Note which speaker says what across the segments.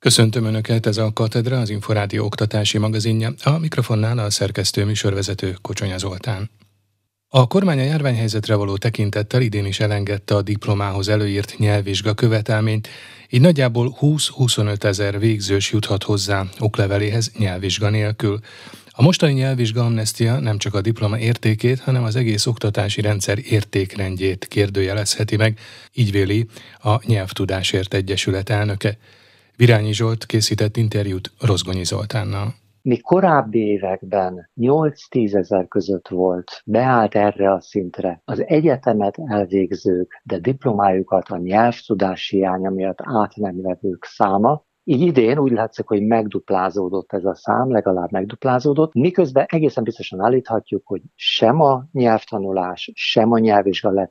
Speaker 1: Köszöntöm Önöket, ez a Katedra, az Inforádió oktatási magazinja, a mikrofonnál a szerkesztő műsorvezető Kocsonya Zoltán. A kormány a járványhelyzetre való tekintettel idén is elengedte a diplomához előírt nyelvvizsga követelményt, így nagyjából 20-25 ezer végzős juthat hozzá okleveléhez nyelvvizsga nélkül. A mostani nyelvvizsga amnestia nem csak a diploma értékét, hanem az egész oktatási rendszer értékrendjét kérdőjelezheti meg, így véli a Nyelvtudásért Egyesület elnöke. Virányi Zsolt készített interjút Rozgonyi Zoltánnal.
Speaker 2: Mi korábbi években 8-10 ezer között volt, beállt erre a szintre az egyetemet elvégzők, de diplomájukat a nyelvtudás hiánya miatt át nem vevők száma, így idén úgy látszik, hogy megduplázódott ez a szám, legalább megduplázódott, miközben egészen biztosan állíthatjuk, hogy sem a nyelvtanulás, sem a nyelvvizsga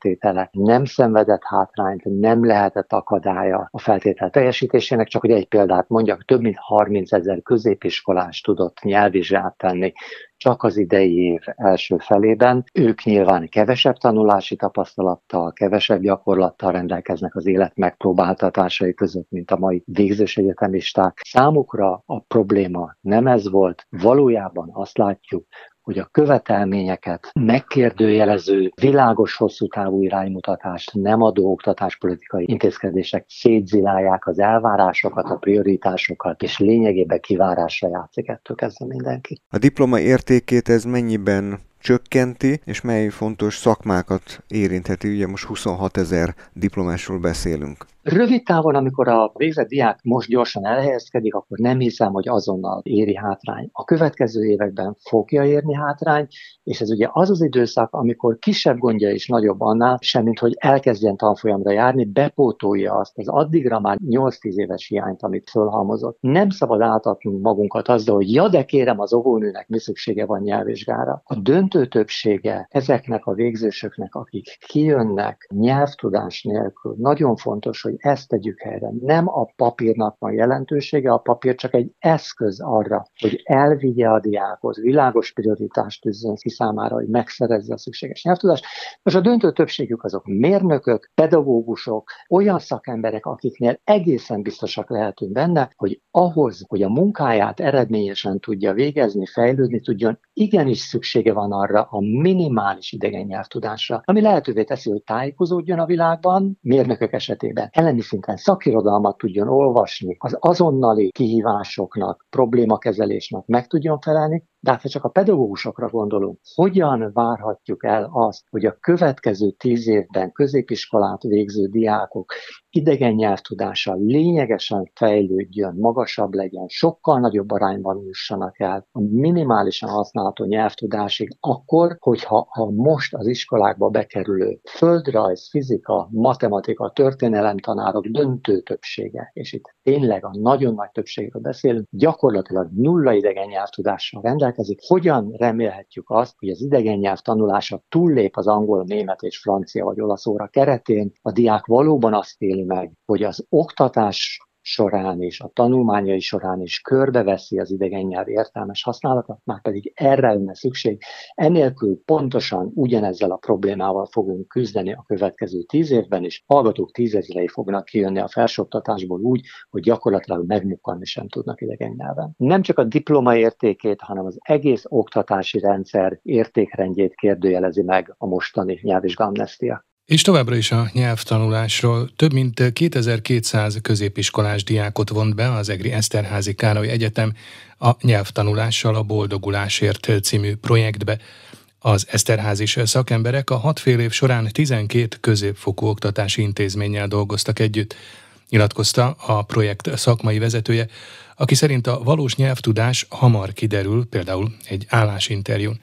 Speaker 2: nem szenvedett hátrányt, nem lehetett akadálya a feltétel teljesítésének, csak hogy egy példát mondjak, több mint 30 ezer középiskolás tudott nyelvvizsgát tenni csak az idei év első felében. Ők nyilván kevesebb tanulási tapasztalattal, kevesebb gyakorlattal rendelkeznek az élet megpróbáltatásai között, mint a mai végzős egyetemisták. Számukra a probléma nem ez volt, valójában azt látjuk, hogy a követelményeket megkérdőjelező, világos hosszú távú iránymutatást nem adó oktatáspolitikai intézkedések szétzilálják az elvárásokat, a prioritásokat, és lényegében kivárásra játszik ettől kezdve mindenki.
Speaker 3: A diploma értékét ez mennyiben csökkenti, és mely fontos szakmákat érintheti. Ugye most 26 ezer diplomásról beszélünk.
Speaker 2: Rövid távon, amikor a végzett diák most gyorsan elhelyezkedik, akkor nem hiszem, hogy azonnal éri hátrány. A következő években fogja érni hátrány, és ez ugye az az időszak, amikor kisebb gondja is nagyobb annál, semmint hogy elkezdjen tanfolyamra járni, bepótolja azt az addigra már 8-10 éves hiányt, amit fölhalmozott. Nem szabad átadnunk magunkat azzal, hogy ja, de kérem, az óvónőnek mi szüksége van nyelvvizsgára. A döntő többsége ezeknek a végzősöknek, akik kijönnek nyelvtudás nélkül, nagyon fontos, hogy ezt tegyük helyre. Nem a papírnak van jelentősége, a papír csak egy eszköz arra, hogy elvigye a diákot, világos prioritást tűzzön ki számára, hogy megszerezze a szükséges nyelvtudást. Most a döntő többségük azok mérnökök, pedagógusok, olyan szakemberek, akiknél egészen biztosak lehetünk benne, hogy ahhoz, hogy a munkáját eredményesen tudja végezni, fejlődni tudjon, igenis szüksége van arra a minimális idegen nyelvtudásra, ami lehetővé teszi, hogy tájékozódjon a világban, mérnökök esetében. Elemi szinten szakirodalmat tudjon olvasni, az azonnali kihívásoknak, problémakezelésnek meg tudjon felelni, de hát ha csak a pedagógusokra gondolunk, hogyan várhatjuk el azt, hogy a következő tíz évben középiskolát végző diákok idegen nyelvtudása lényegesen fejlődjön, magasabb legyen, sokkal nagyobb arányban jussanak el a minimálisan használható nyelvtudásig, akkor, hogyha a most az iskolákba bekerülő földrajz, fizika, matematika, történelem tanárok döntő többsége, és itt tényleg a nagyon nagy többségről beszélünk, gyakorlatilag nulla idegen nyelvtudással rendelkezik. Hogyan remélhetjük azt, hogy az idegen nyelv tanulása túllép az angol, német és francia vagy olasz óra keretén, a diák valóban azt éli meg, hogy az oktatás során és a tanulmányai során is körbeveszi az idegen nyelv értelmes használatot, már pedig erre lenne szükség. Enélkül pontosan ugyanezzel a problémával fogunk küzdeni a következő tíz évben is. Hallgatók tízezrei fognak kijönni a felsőoktatásból úgy, hogy gyakorlatilag megmukkanni sem tudnak idegen nyelven. Nem csak a diploma értékét, hanem az egész oktatási rendszer értékrendjét kérdőjelezi meg a mostani nyelvvizsgamnestia.
Speaker 1: És továbbra is a nyelvtanulásról több mint 2200 középiskolás diákot vont be az EGRI Eszterházi Károly Egyetem a nyelvtanulással a Boldogulásért című projektbe. Az Eszterházis szakemberek a hat fél év során 12 középfokú oktatási intézménnyel dolgoztak együtt, nyilatkozta a projekt szakmai vezetője, aki szerint a valós nyelvtudás hamar kiderül, például egy állásinterjún.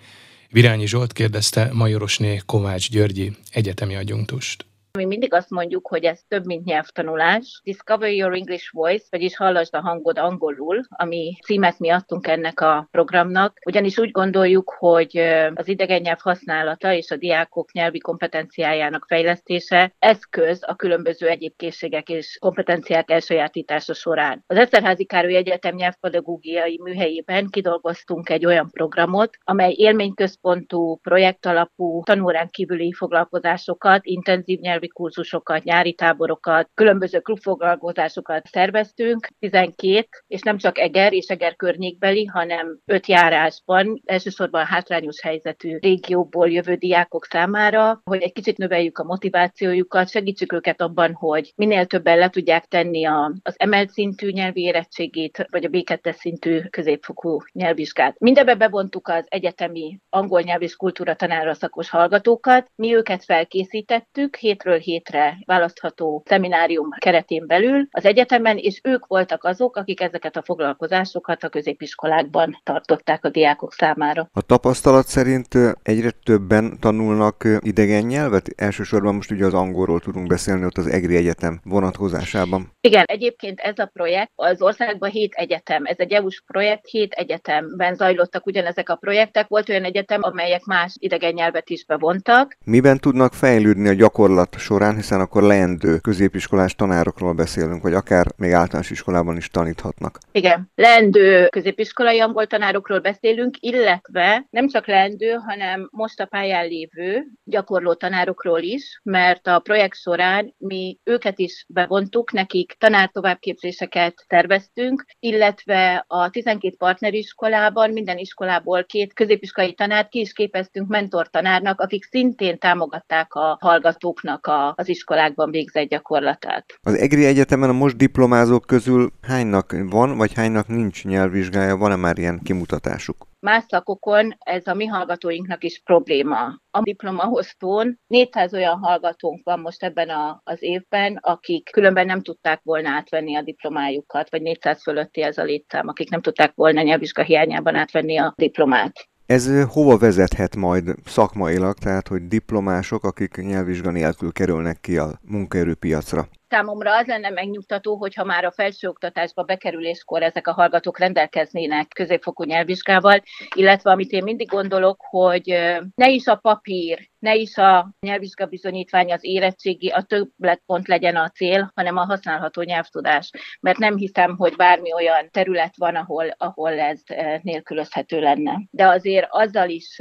Speaker 1: Virányi Zsolt kérdezte Majorosné Kovács Györgyi egyetemi adjunktust.
Speaker 4: Mi mindig azt mondjuk, hogy ez több, mint nyelvtanulás. Discover Your English Voice, vagyis hallasd a hangod angolul, ami címet mi adtunk ennek a programnak, ugyanis úgy gondoljuk, hogy az idegen nyelv használata és a diákok nyelvi kompetenciájának fejlesztése eszköz a különböző egyéb készségek és kompetenciák elsajátítása során. Az Eszterházi Károly Egyetem nyelvpedagógiai műhelyében kidolgoztunk egy olyan programot, amely élményközpontú, projektalapú, tanórán kívüli foglalkozásokat, intenzív nyelvi nyelvi kurzusokat, nyári táborokat, különböző klubfoglalkozásokat szerveztünk, 12, és nem csak Eger és Eger környékbeli, hanem öt járásban, elsősorban hátrányos helyzetű régióból jövő diákok számára, hogy egy kicsit növeljük a motivációjukat, segítsük őket abban, hogy minél többen le tudják tenni a, az emelt szintű nyelvi érettségét, vagy a B2 szintű középfokú nyelvvizsgát. Mindebbe bevontuk az egyetemi angol nyelv és kultúra tanára szakos hallgatókat. Mi őket felkészítettük hétről hétre választható szeminárium keretén belül az egyetemen, és ők voltak azok, akik ezeket a foglalkozásokat a középiskolákban tartották a diákok számára.
Speaker 3: A tapasztalat szerint egyre többen tanulnak idegen nyelvet? Elsősorban most ugye az angolról tudunk beszélni ott az EGRI Egyetem vonatkozásában.
Speaker 4: Igen, egyébként ez a projekt az országban hét egyetem, ez egy EU-s projekt, hét egyetemben zajlottak ugyanezek a projektek. Volt olyan egyetem, amelyek más idegen nyelvet is bevontak.
Speaker 3: Miben tudnak fejlődni a gyakorlat során, hiszen akkor leendő középiskolás tanárokról beszélünk, vagy akár még általános iskolában is taníthatnak?
Speaker 4: Igen, leendő középiskolai angol tanárokról beszélünk, illetve nem csak leendő, hanem most a pályán lévő gyakorló tanárokról is, mert a projekt során mi őket is bevontuk, nekik tanár továbbképzéseket terveztünk, illetve a 12 partneriskolában, minden iskolából két középiskolai tanárt ki is képeztünk mentortanárnak, akik szintén támogatták a hallgatóknak a, az iskolákban végzett gyakorlatát.
Speaker 3: Az EGRI Egyetemen a most diplomázók közül hánynak van, vagy hánynak nincs nyelvvizsgája, van-e már ilyen kimutatásuk?
Speaker 4: Más szakokon ez a mi hallgatóinknak is probléma. A diplomahoztón 400 olyan hallgatónk van most ebben a, az évben, akik különben nem tudták volna átvenni a diplomájukat, vagy 400 fölötti ez a létszám, akik nem tudták volna nyelvvizsga hiányában átvenni a diplomát.
Speaker 3: Ez hova vezethet majd szakmailag, tehát hogy diplomások, akik nyelvvizsga nélkül kerülnek ki a munkaerőpiacra?
Speaker 4: Számomra az lenne megnyugtató, hogyha már a felsőoktatásba bekerüléskor ezek a hallgatók rendelkeznének középfokú nyelvvizsgával, illetve amit én mindig gondolok, hogy ne is a papír, ne is a nyelvvizsga bizonyítvány, az érettségi, a többletpont legyen a cél, hanem a használható nyelvtudás. Mert nem hiszem, hogy bármi olyan terület van, ahol, ahol ez nélkülözhető lenne. De azért azzal is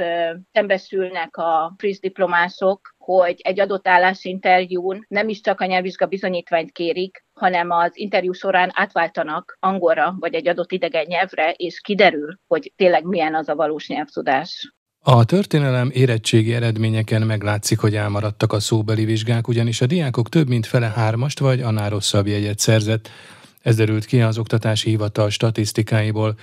Speaker 4: szembesülnek a friss diplomások, hogy egy adott állásinterjún nem is csak a nyelvvizsga bizonyítványt kérik, hanem az interjú során átváltanak angolra vagy egy adott idegen nyelvre, és kiderül, hogy tényleg milyen az a valós nyelvtudás.
Speaker 1: A történelem érettségi eredményeken meglátszik, hogy elmaradtak a szóbeli vizsgák, ugyanis a diákok több mint fele hármast vagy annál rosszabb jegyet szerzett. Ez derült ki az Oktatási Hivatal statisztikáiból.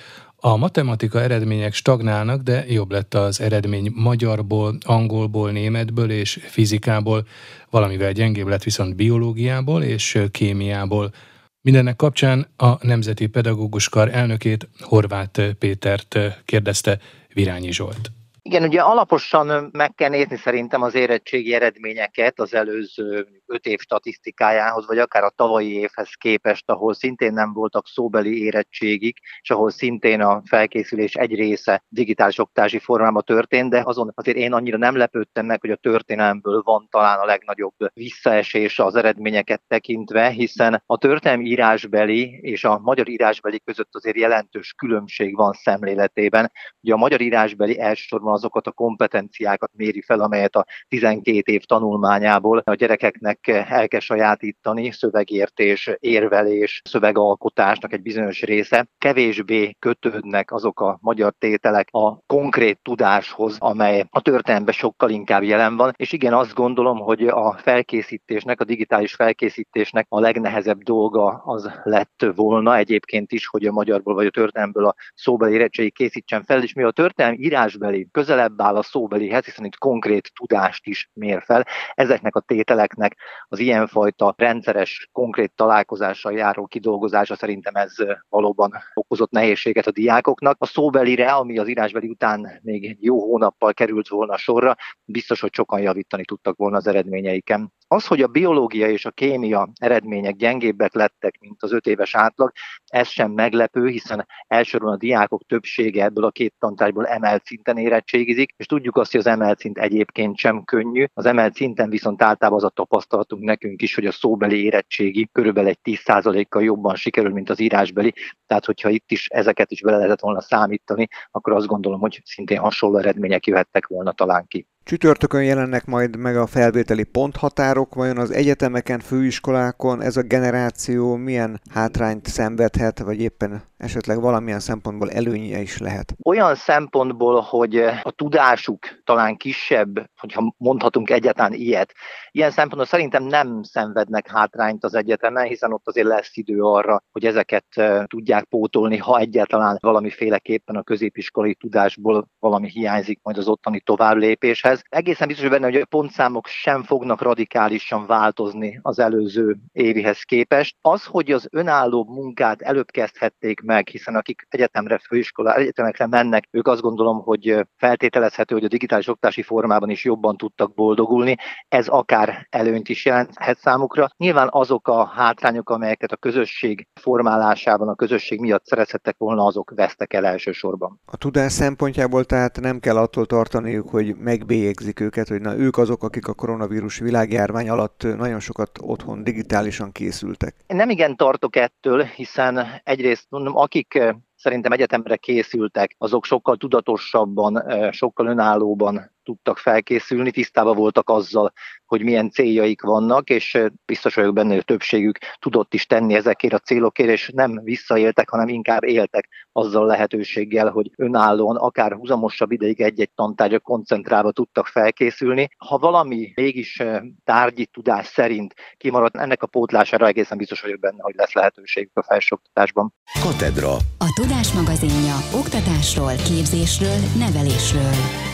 Speaker 1: A matematika eredmények stagnálnak, de jobb lett az eredmény magyarból, angolból, németből és fizikából, valamivel gyengébb lett viszont biológiából és kémiából. Mindennek kapcsán a Nemzeti Pedagógus Kar elnökét, Horváth Pétert kérdezte Virányi Zsolt.
Speaker 5: Igen, ugye alaposan meg kell nézni szerintem az érettségi eredményeket az előző öt év statisztikájához, vagy akár a tavalyi évhez képest, ahol szintén nem voltak szóbeli érettségik, és ahol szintén a felkészülés egy része digitális oktási formában történt, de azon azért én annyira nem lepődtem meg, hogy a történelmből van talán a legnagyobb visszaesés az eredményeket tekintve, hiszen a történelmi írásbeli és a magyar írásbeli között azért jelentős különbség van szemléletében. Ugye a magyar írásbeli elsősorban azokat a kompetenciákat méri fel, amelyet a 12 év tanulmányából a gyerekeknek el kell sajátítani, szövegértés, érvelés, szövegalkotásnak egy bizonyos része. Kevésbé kötődnek azok a magyar tételek a konkrét tudáshoz, amely a történelemben sokkal inkább jelen van. És igen, azt gondolom, hogy a felkészítésnek, a digitális felkészítésnek a legnehezebb dolga az lett volna egyébként is, hogy a magyarból vagy a történelemből a szóbeli érettségi készítsen fel, és mi a történelmi írásbeli közelebb áll a szóbelihez, hiszen itt konkrét tudást is mér fel. Ezeknek a tételeknek az ilyenfajta rendszeres, konkrét találkozással járó kidolgozása szerintem ez valóban okozott nehézséget a diákoknak. A szóbelire, ami az írásbeli után még egy jó hónappal került volna sorra, biztos, hogy sokan javítani tudtak volna az eredményeiken. Az, hogy a biológia és a kémia eredmények gyengébbek lettek, mint az öt éves átlag, ez sem meglepő, hiszen elsősorban a diákok többsége ebből a két tantárgyból emelt szinten érettségizik, és tudjuk azt, hogy az emelt szint egyébként sem könnyű. Az emelt szinten viszont általában az a tapasztalatunk nekünk is, hogy a szóbeli érettségi körülbelül egy 10%-kal jobban sikerül, mint az írásbeli. Tehát, hogyha itt is ezeket is bele lehetett volna számítani, akkor azt gondolom, hogy szintén hasonló eredmények jöhettek volna talán ki.
Speaker 3: Csütörtökön jelennek majd meg a felvételi ponthatárok, vajon az egyetemeken, főiskolákon ez a generáció milyen hátrányt szenvedhet, vagy éppen esetleg valamilyen szempontból előnye is lehet?
Speaker 5: Olyan szempontból, hogy a tudásuk talán kisebb, hogyha mondhatunk egyáltalán ilyet. Ilyen szempontból szerintem nem szenvednek hátrányt az egyetemen, hiszen ott azért lesz idő arra, hogy ezeket tudják pótolni, ha egyáltalán valamiféleképpen a középiskolai tudásból valami hiányzik majd az ottani továbblépéshez. Egészen biztos benne, hogy a pontszámok sem fognak radikálisan változni az előző évihez képest. Az, hogy az önálló munkát előbb kezdhették meg, hiszen akik egyetemre, főiskola, egyetemekre mennek, ők azt gondolom, hogy feltételezhető, hogy a digitális oktatási formában is jobban tudtak boldogulni. Ez akár előnyt is jelenthet számukra. Nyilván azok a hátrányok, amelyeket a közösség formálásában, a közösség miatt szerezhettek volna, azok vesztek el elsősorban.
Speaker 3: A tudás szempontjából tehát nem kell attól tartaniuk, hogy megbélyegzik őket, hogy na ők azok, akik a koronavírus világjárvány alatt nagyon sokat otthon digitálisan készültek.
Speaker 5: Én nem igen tartok ettől, hiszen egyrészt mondom, akik szerintem egyetemre készültek, azok sokkal tudatosabban, sokkal önállóban tudtak felkészülni, tisztában voltak azzal, hogy milyen céljaik vannak, és biztos vagyok benne, hogy többségük tudott is tenni ezekért a célokért, és nem visszaéltek, hanem inkább éltek azzal a lehetőséggel, hogy önállóan, akár húzamosabb ideig egy-egy tantárgya koncentrálva tudtak felkészülni. Ha valami mégis tárgyi tudás szerint kimaradt, ennek a pótlására egészen biztos vagyok benne, hogy lesz lehetőségük a felsőoktatásban.
Speaker 6: Katedra. A Tudás magazinja oktatásról, képzésről, nevelésről.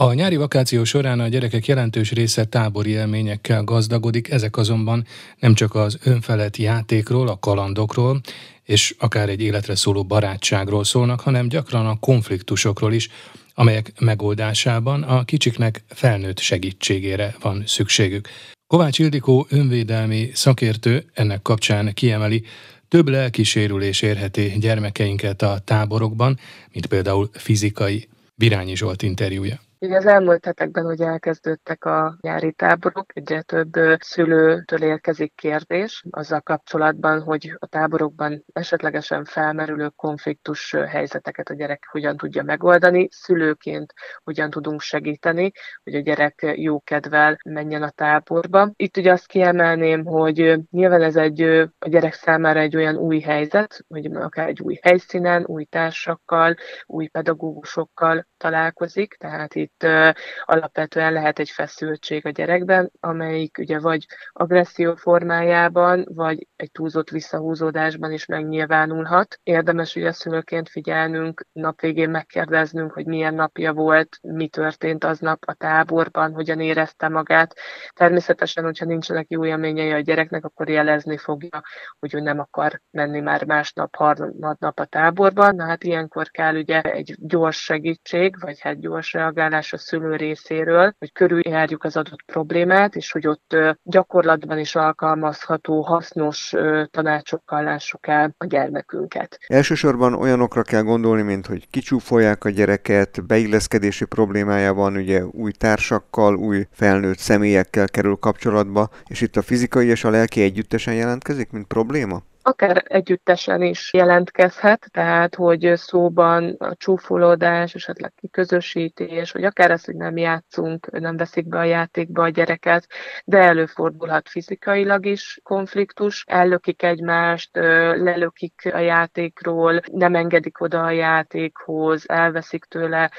Speaker 1: A nyári vakáció során a gyerekek jelentős része tábori élményekkel gazdagodik, ezek azonban nem csak az önfelett játékról, a kalandokról, és akár egy életre szóló barátságról szólnak, hanem gyakran a konfliktusokról is, amelyek megoldásában a kicsiknek felnőtt segítségére van szükségük. Kovács Ildikó önvédelmi szakértő ennek kapcsán kiemeli, több lelki sérülés érheti gyermekeinket a táborokban, mint például fizikai. Virányi Zsolt interjúja.
Speaker 7: Ugye az elmúlt hetekben ugye elkezdődtek a nyári táborok, egyre több szülőtől érkezik kérdés azzal kapcsolatban, hogy a táborokban esetlegesen felmerülő konfliktus helyzeteket a gyerek hogyan tudja megoldani, szülőként hogyan tudunk segíteni, hogy a gyerek jó kedvel menjen a táborba. Itt ugye azt kiemelném, hogy nyilván ez egy a gyerek számára egy olyan új helyzet, hogy akár egy új helyszínen, új társakkal, új pedagógusokkal találkozik, tehát itt itt alapvetően lehet egy feszültség a gyerekben, amelyik ugye vagy agresszió formájában, vagy egy túlzott visszahúzódásban is megnyilvánulhat. Érdemes ugye szülőként figyelnünk, nap megkérdeznünk, hogy milyen napja volt, mi történt aznap a táborban, hogyan érezte magát. Természetesen, hogyha nincsenek jó élményei a gyereknek, akkor jelezni fogja, hogy ő nem akar menni már másnap, harmadnap a táborban. Na hát ilyenkor kell ugye egy gyors segítség, vagy hát gyors reagálás a szülő részéről, hogy körüljárjuk az adott problémát, és hogy ott gyakorlatban is alkalmazható, hasznos tanácsokkal lássuk el a gyermekünket.
Speaker 3: Elsősorban olyanokra kell gondolni, mint hogy kicsúfolják a gyereket, beilleszkedési problémája van, ugye új társakkal, új felnőtt személyekkel kerül kapcsolatba, és itt a fizikai és a lelki együttesen jelentkezik, mint probléma?
Speaker 7: Akár együttesen is jelentkezhet, tehát hogy szóban a csúfolódás, esetleg kiközösítés, vagy akár az, hogy nem játszunk, nem veszik be a játékba a gyereket, de előfordulhat fizikailag is konfliktus, ellökik egymást, lelökik a játékról, nem engedik oda a játékhoz, elveszik tőle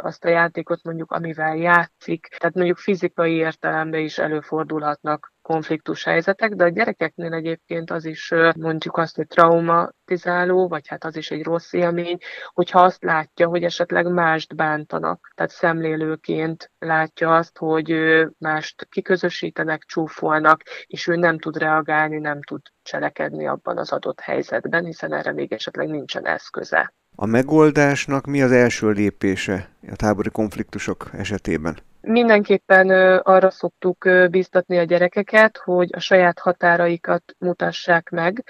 Speaker 7: azt a játékot mondjuk, amivel játszik, tehát mondjuk fizikai értelemben is előfordulhatnak konfliktus helyzetek, de a gyerekeknél egyébként az is mondjuk azt, hogy traumatizáló, vagy hát az is egy rossz élmény, hogyha azt látja, hogy esetleg mást bántanak. Tehát szemlélőként látja azt, hogy mást kiközösítenek, csúfolnak, és ő nem tud reagálni, nem tud cselekedni abban az adott helyzetben, hiszen erre még esetleg nincsen eszköze.
Speaker 3: A megoldásnak mi az első lépése a tábori konfliktusok esetében?
Speaker 7: Mindenképpen arra szoktuk bíztatni a gyerekeket, hogy a saját határaikat mutassák meg,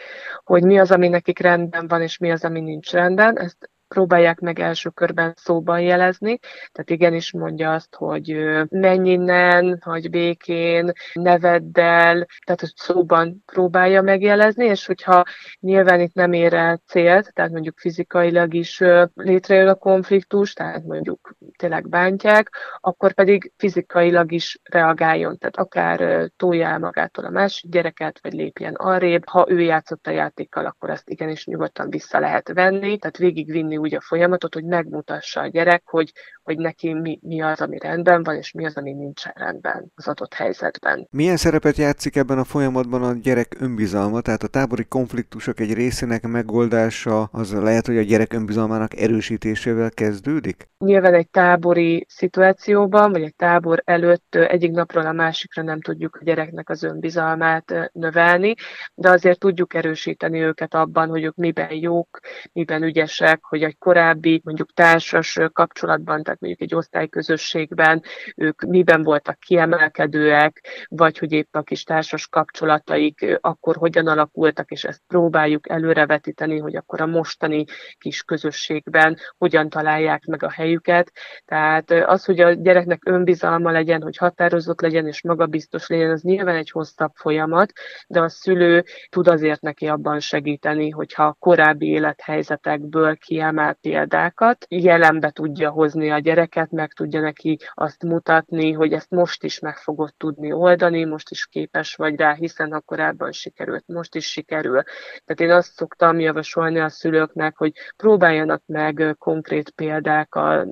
Speaker 7: hogy mi az, ami nekik rendben van, és mi az, ami nincs rendben. Ezt próbálják meg első körben szóban jelezni, tehát igenis mondja azt, hogy menj innen, hagy békén, neveddel, tehát hogy szóban próbálja megjelezni, és hogyha nyilván itt nem ér el célt, tehát mondjuk fizikailag is létrejön a konfliktus, tehát mondjuk tényleg bántják, akkor pedig fizikailag is reagáljon, tehát akár tolja magától a másik gyereket, vagy lépjen arrébb. Ha ő játszott a játékkal, akkor ezt igenis nyugodtan vissza lehet venni, tehát végigvinni úgy a folyamatot, hogy megmutassa a gyerek, hogy, hogy neki mi, mi az, ami rendben van, és mi az, ami nincsen rendben az adott helyzetben.
Speaker 3: Milyen szerepet játszik ebben a folyamatban a gyerek önbizalma? Tehát a tábori konfliktusok egy részének megoldása az lehet, hogy a gyerek önbizalmának erősítésével kezdődik?
Speaker 7: Nyilván egy tábori szituációban, vagy egy tábor előtt egyik napról a másikra nem tudjuk a gyereknek az önbizalmát növelni, de azért tudjuk erősíteni őket abban, hogy ők miben jók, miben ügyesek, hogy egy korábbi mondjuk társas kapcsolatban, tehát mondjuk egy osztályközösségben ők miben voltak kiemelkedőek, vagy hogy épp a kis társas kapcsolataik akkor hogyan alakultak, és ezt próbáljuk előrevetíteni, hogy akkor a mostani kis közösségben hogyan találják meg a helyüket. Tehát az, hogy a gyereknek önbizalma legyen, hogy határozott legyen és magabiztos legyen, az nyilván egy hosszabb folyamat, de a szülő tud azért neki abban segíteni, hogyha korábbi élethelyzetekből kiemel példákat, jelenbe tudja hozni a gyereket, meg tudja neki azt mutatni, hogy ezt most is meg fogod tudni oldani, most is képes vagy rá, hiszen ha korábban sikerült, most is sikerül. Tehát én azt szoktam javasolni a szülőknek, hogy próbáljanak meg konkrét példákat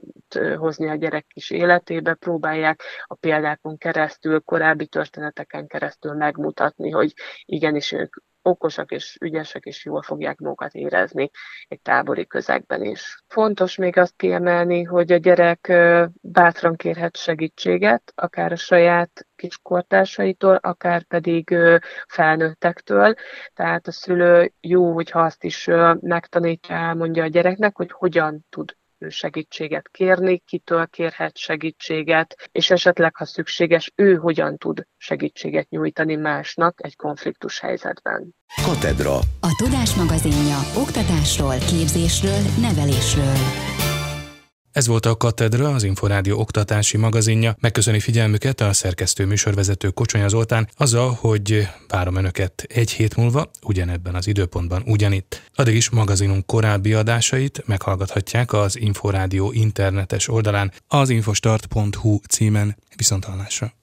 Speaker 7: hozni a gyerek kis életébe, próbálják a példákon keresztül, korábbi történeteken keresztül megmutatni, hogy igenis ők okosak és ügyesek, és jól fogják magukat érezni egy tábori közegben is. Fontos még azt kiemelni, hogy a gyerek bátran kérhet segítséget, akár a saját kiskortársaitól, akár pedig felnőttektől. Tehát a szülő jó, hogyha azt is megtanítja, mondja a gyereknek, hogy hogyan tud segítséget kérni, kitől kérhet segítséget, és esetleg, ha szükséges, ő hogyan tud segítséget nyújtani másnak egy konfliktus helyzetben.
Speaker 6: Katedra. A Tudás magazinja oktatásról, képzésről, nevelésről.
Speaker 1: Ez volt a Katedra, az Inforádió oktatási magazinja. Megköszöni figyelmüket a szerkesztő műsorvezető Kocsonya Zoltán azzal, hogy várom Önöket egy hét múlva, ugyanebben az időpontban ugyanitt. Addig is magazinunk korábbi adásait meghallgathatják az Inforádió internetes oldalán az infostart.hu címen. Viszontalásra!